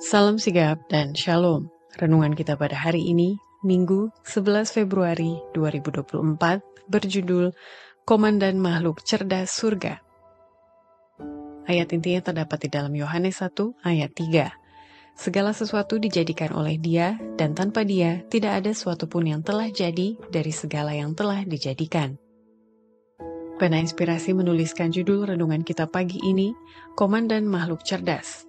Salam sigap dan shalom. Renungan kita pada hari ini, Minggu 11 Februari 2024, berjudul Komandan Makhluk Cerdas Surga. Ayat intinya terdapat di dalam Yohanes 1 ayat 3. Segala sesuatu dijadikan oleh dia, dan tanpa dia tidak ada sesuatu pun yang telah jadi dari segala yang telah dijadikan. Pena Inspirasi menuliskan judul renungan kita pagi ini, Komandan Makhluk Cerdas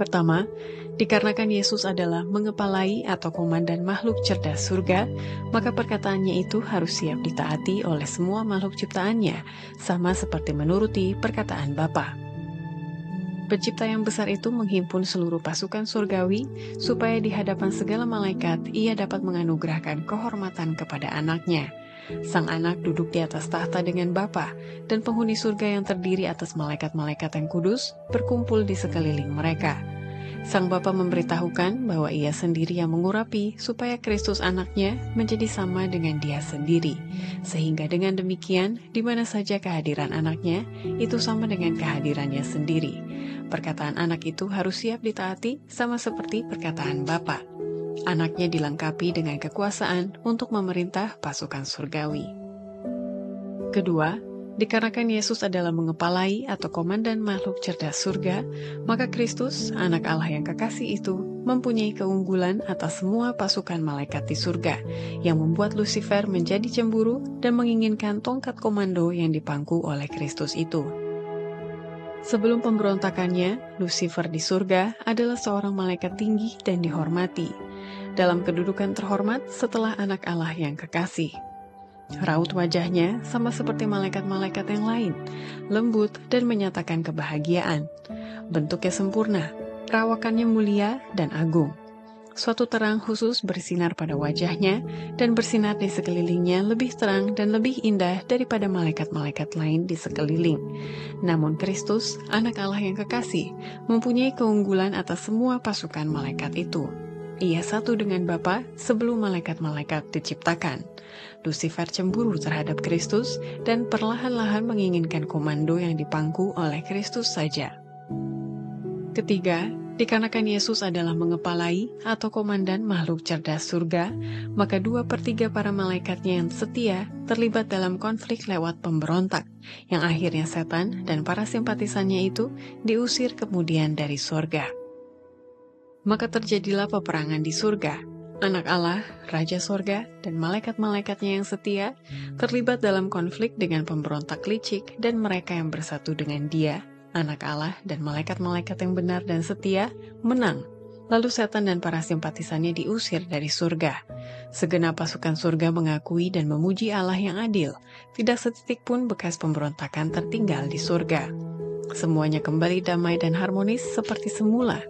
Pertama, Dikarenakan Yesus adalah mengepalai atau komandan makhluk cerdas surga, maka perkataannya itu harus siap ditaati oleh semua makhluk ciptaannya, sama seperti menuruti perkataan Bapa. Pencipta yang besar itu menghimpun seluruh pasukan surgawi, supaya di hadapan segala malaikat ia dapat menganugerahkan kehormatan kepada anaknya. Sang anak duduk di atas tahta dengan Bapa, dan penghuni surga yang terdiri atas malaikat-malaikat yang kudus berkumpul di sekeliling mereka. Sang Bapa memberitahukan bahwa ia sendiri yang mengurapi supaya Kristus anaknya menjadi sama dengan dia sendiri. Sehingga dengan demikian, di mana saja kehadiran anaknya, itu sama dengan kehadirannya sendiri. Perkataan anak itu harus siap ditaati sama seperti perkataan Bapa. Anaknya dilengkapi dengan kekuasaan untuk memerintah pasukan surgawi. Kedua, Dikarenakan Yesus adalah mengepalai atau komandan makhluk cerdas surga, maka Kristus, anak Allah yang kekasih itu, mempunyai keunggulan atas semua pasukan malaikat di surga, yang membuat Lucifer menjadi cemburu dan menginginkan tongkat komando yang dipangku oleh Kristus itu. Sebelum pemberontakannya, Lucifer di surga adalah seorang malaikat tinggi dan dihormati, dalam kedudukan terhormat setelah anak Allah yang kekasih. Raut wajahnya sama seperti malaikat-malaikat yang lain, lembut dan menyatakan kebahagiaan. Bentuknya sempurna, perawakannya mulia dan agung. Suatu terang khusus bersinar pada wajahnya dan bersinar di sekelilingnya lebih terang dan lebih indah daripada malaikat-malaikat lain di sekeliling. Namun Kristus, anak Allah yang kekasih, mempunyai keunggulan atas semua pasukan malaikat itu. Ia satu dengan Bapa sebelum malaikat-malaikat diciptakan. Lucifer cemburu terhadap Kristus dan perlahan-lahan menginginkan komando yang dipangku oleh Kristus saja. Ketiga, dikarenakan Yesus adalah mengepalai atau komandan makhluk cerdas surga, maka dua per tiga para malaikatnya yang setia terlibat dalam konflik lewat pemberontak, yang akhirnya setan dan para simpatisannya itu diusir kemudian dari surga. Maka terjadilah peperangan di surga. Anak Allah, Raja Sorga, dan malaikat-malaikatnya yang setia terlibat dalam konflik dengan pemberontak licik dan mereka yang bersatu dengan dia, anak Allah dan malaikat-malaikat yang benar dan setia, menang. Lalu setan dan para simpatisannya diusir dari surga. Segenap pasukan surga mengakui dan memuji Allah yang adil. Tidak setitik pun bekas pemberontakan tertinggal di surga. Semuanya kembali damai dan harmonis seperti semula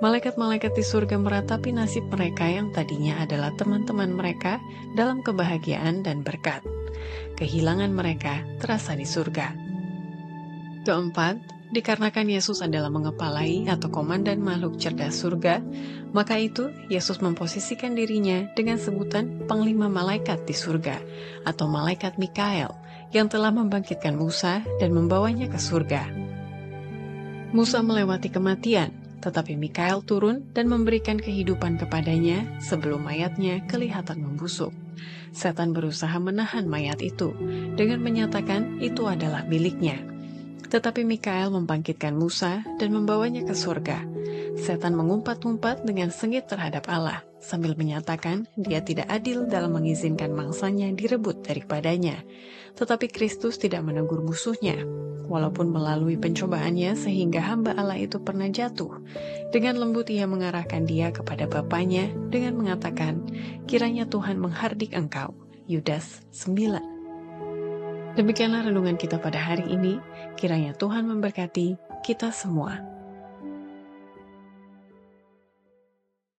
malaikat-malaikat di surga meratapi nasib mereka yang tadinya adalah teman-teman mereka dalam kebahagiaan dan berkat. Kehilangan mereka terasa di surga. Keempat, dikarenakan Yesus adalah mengepalai atau komandan makhluk cerdas surga, maka itu Yesus memposisikan dirinya dengan sebutan Panglima Malaikat di surga atau Malaikat Mikael yang telah membangkitkan Musa dan membawanya ke surga. Musa melewati kematian, tetapi Mikael turun dan memberikan kehidupan kepadanya sebelum mayatnya kelihatan membusuk. Setan berusaha menahan mayat itu dengan menyatakan itu adalah miliknya. Tetapi Mikael membangkitkan Musa dan membawanya ke surga. Setan mengumpat-umpat dengan sengit terhadap Allah, sambil menyatakan dia tidak adil dalam mengizinkan mangsanya direbut daripadanya. Tetapi Kristus tidak menegur musuhnya, walaupun melalui pencobaannya sehingga hamba Allah itu pernah jatuh. Dengan lembut ia mengarahkan dia kepada bapaknya dengan mengatakan, kiranya Tuhan menghardik engkau. Yudas 9 Demikianlah renungan kita pada hari ini. Kiranya Tuhan memberkati kita semua.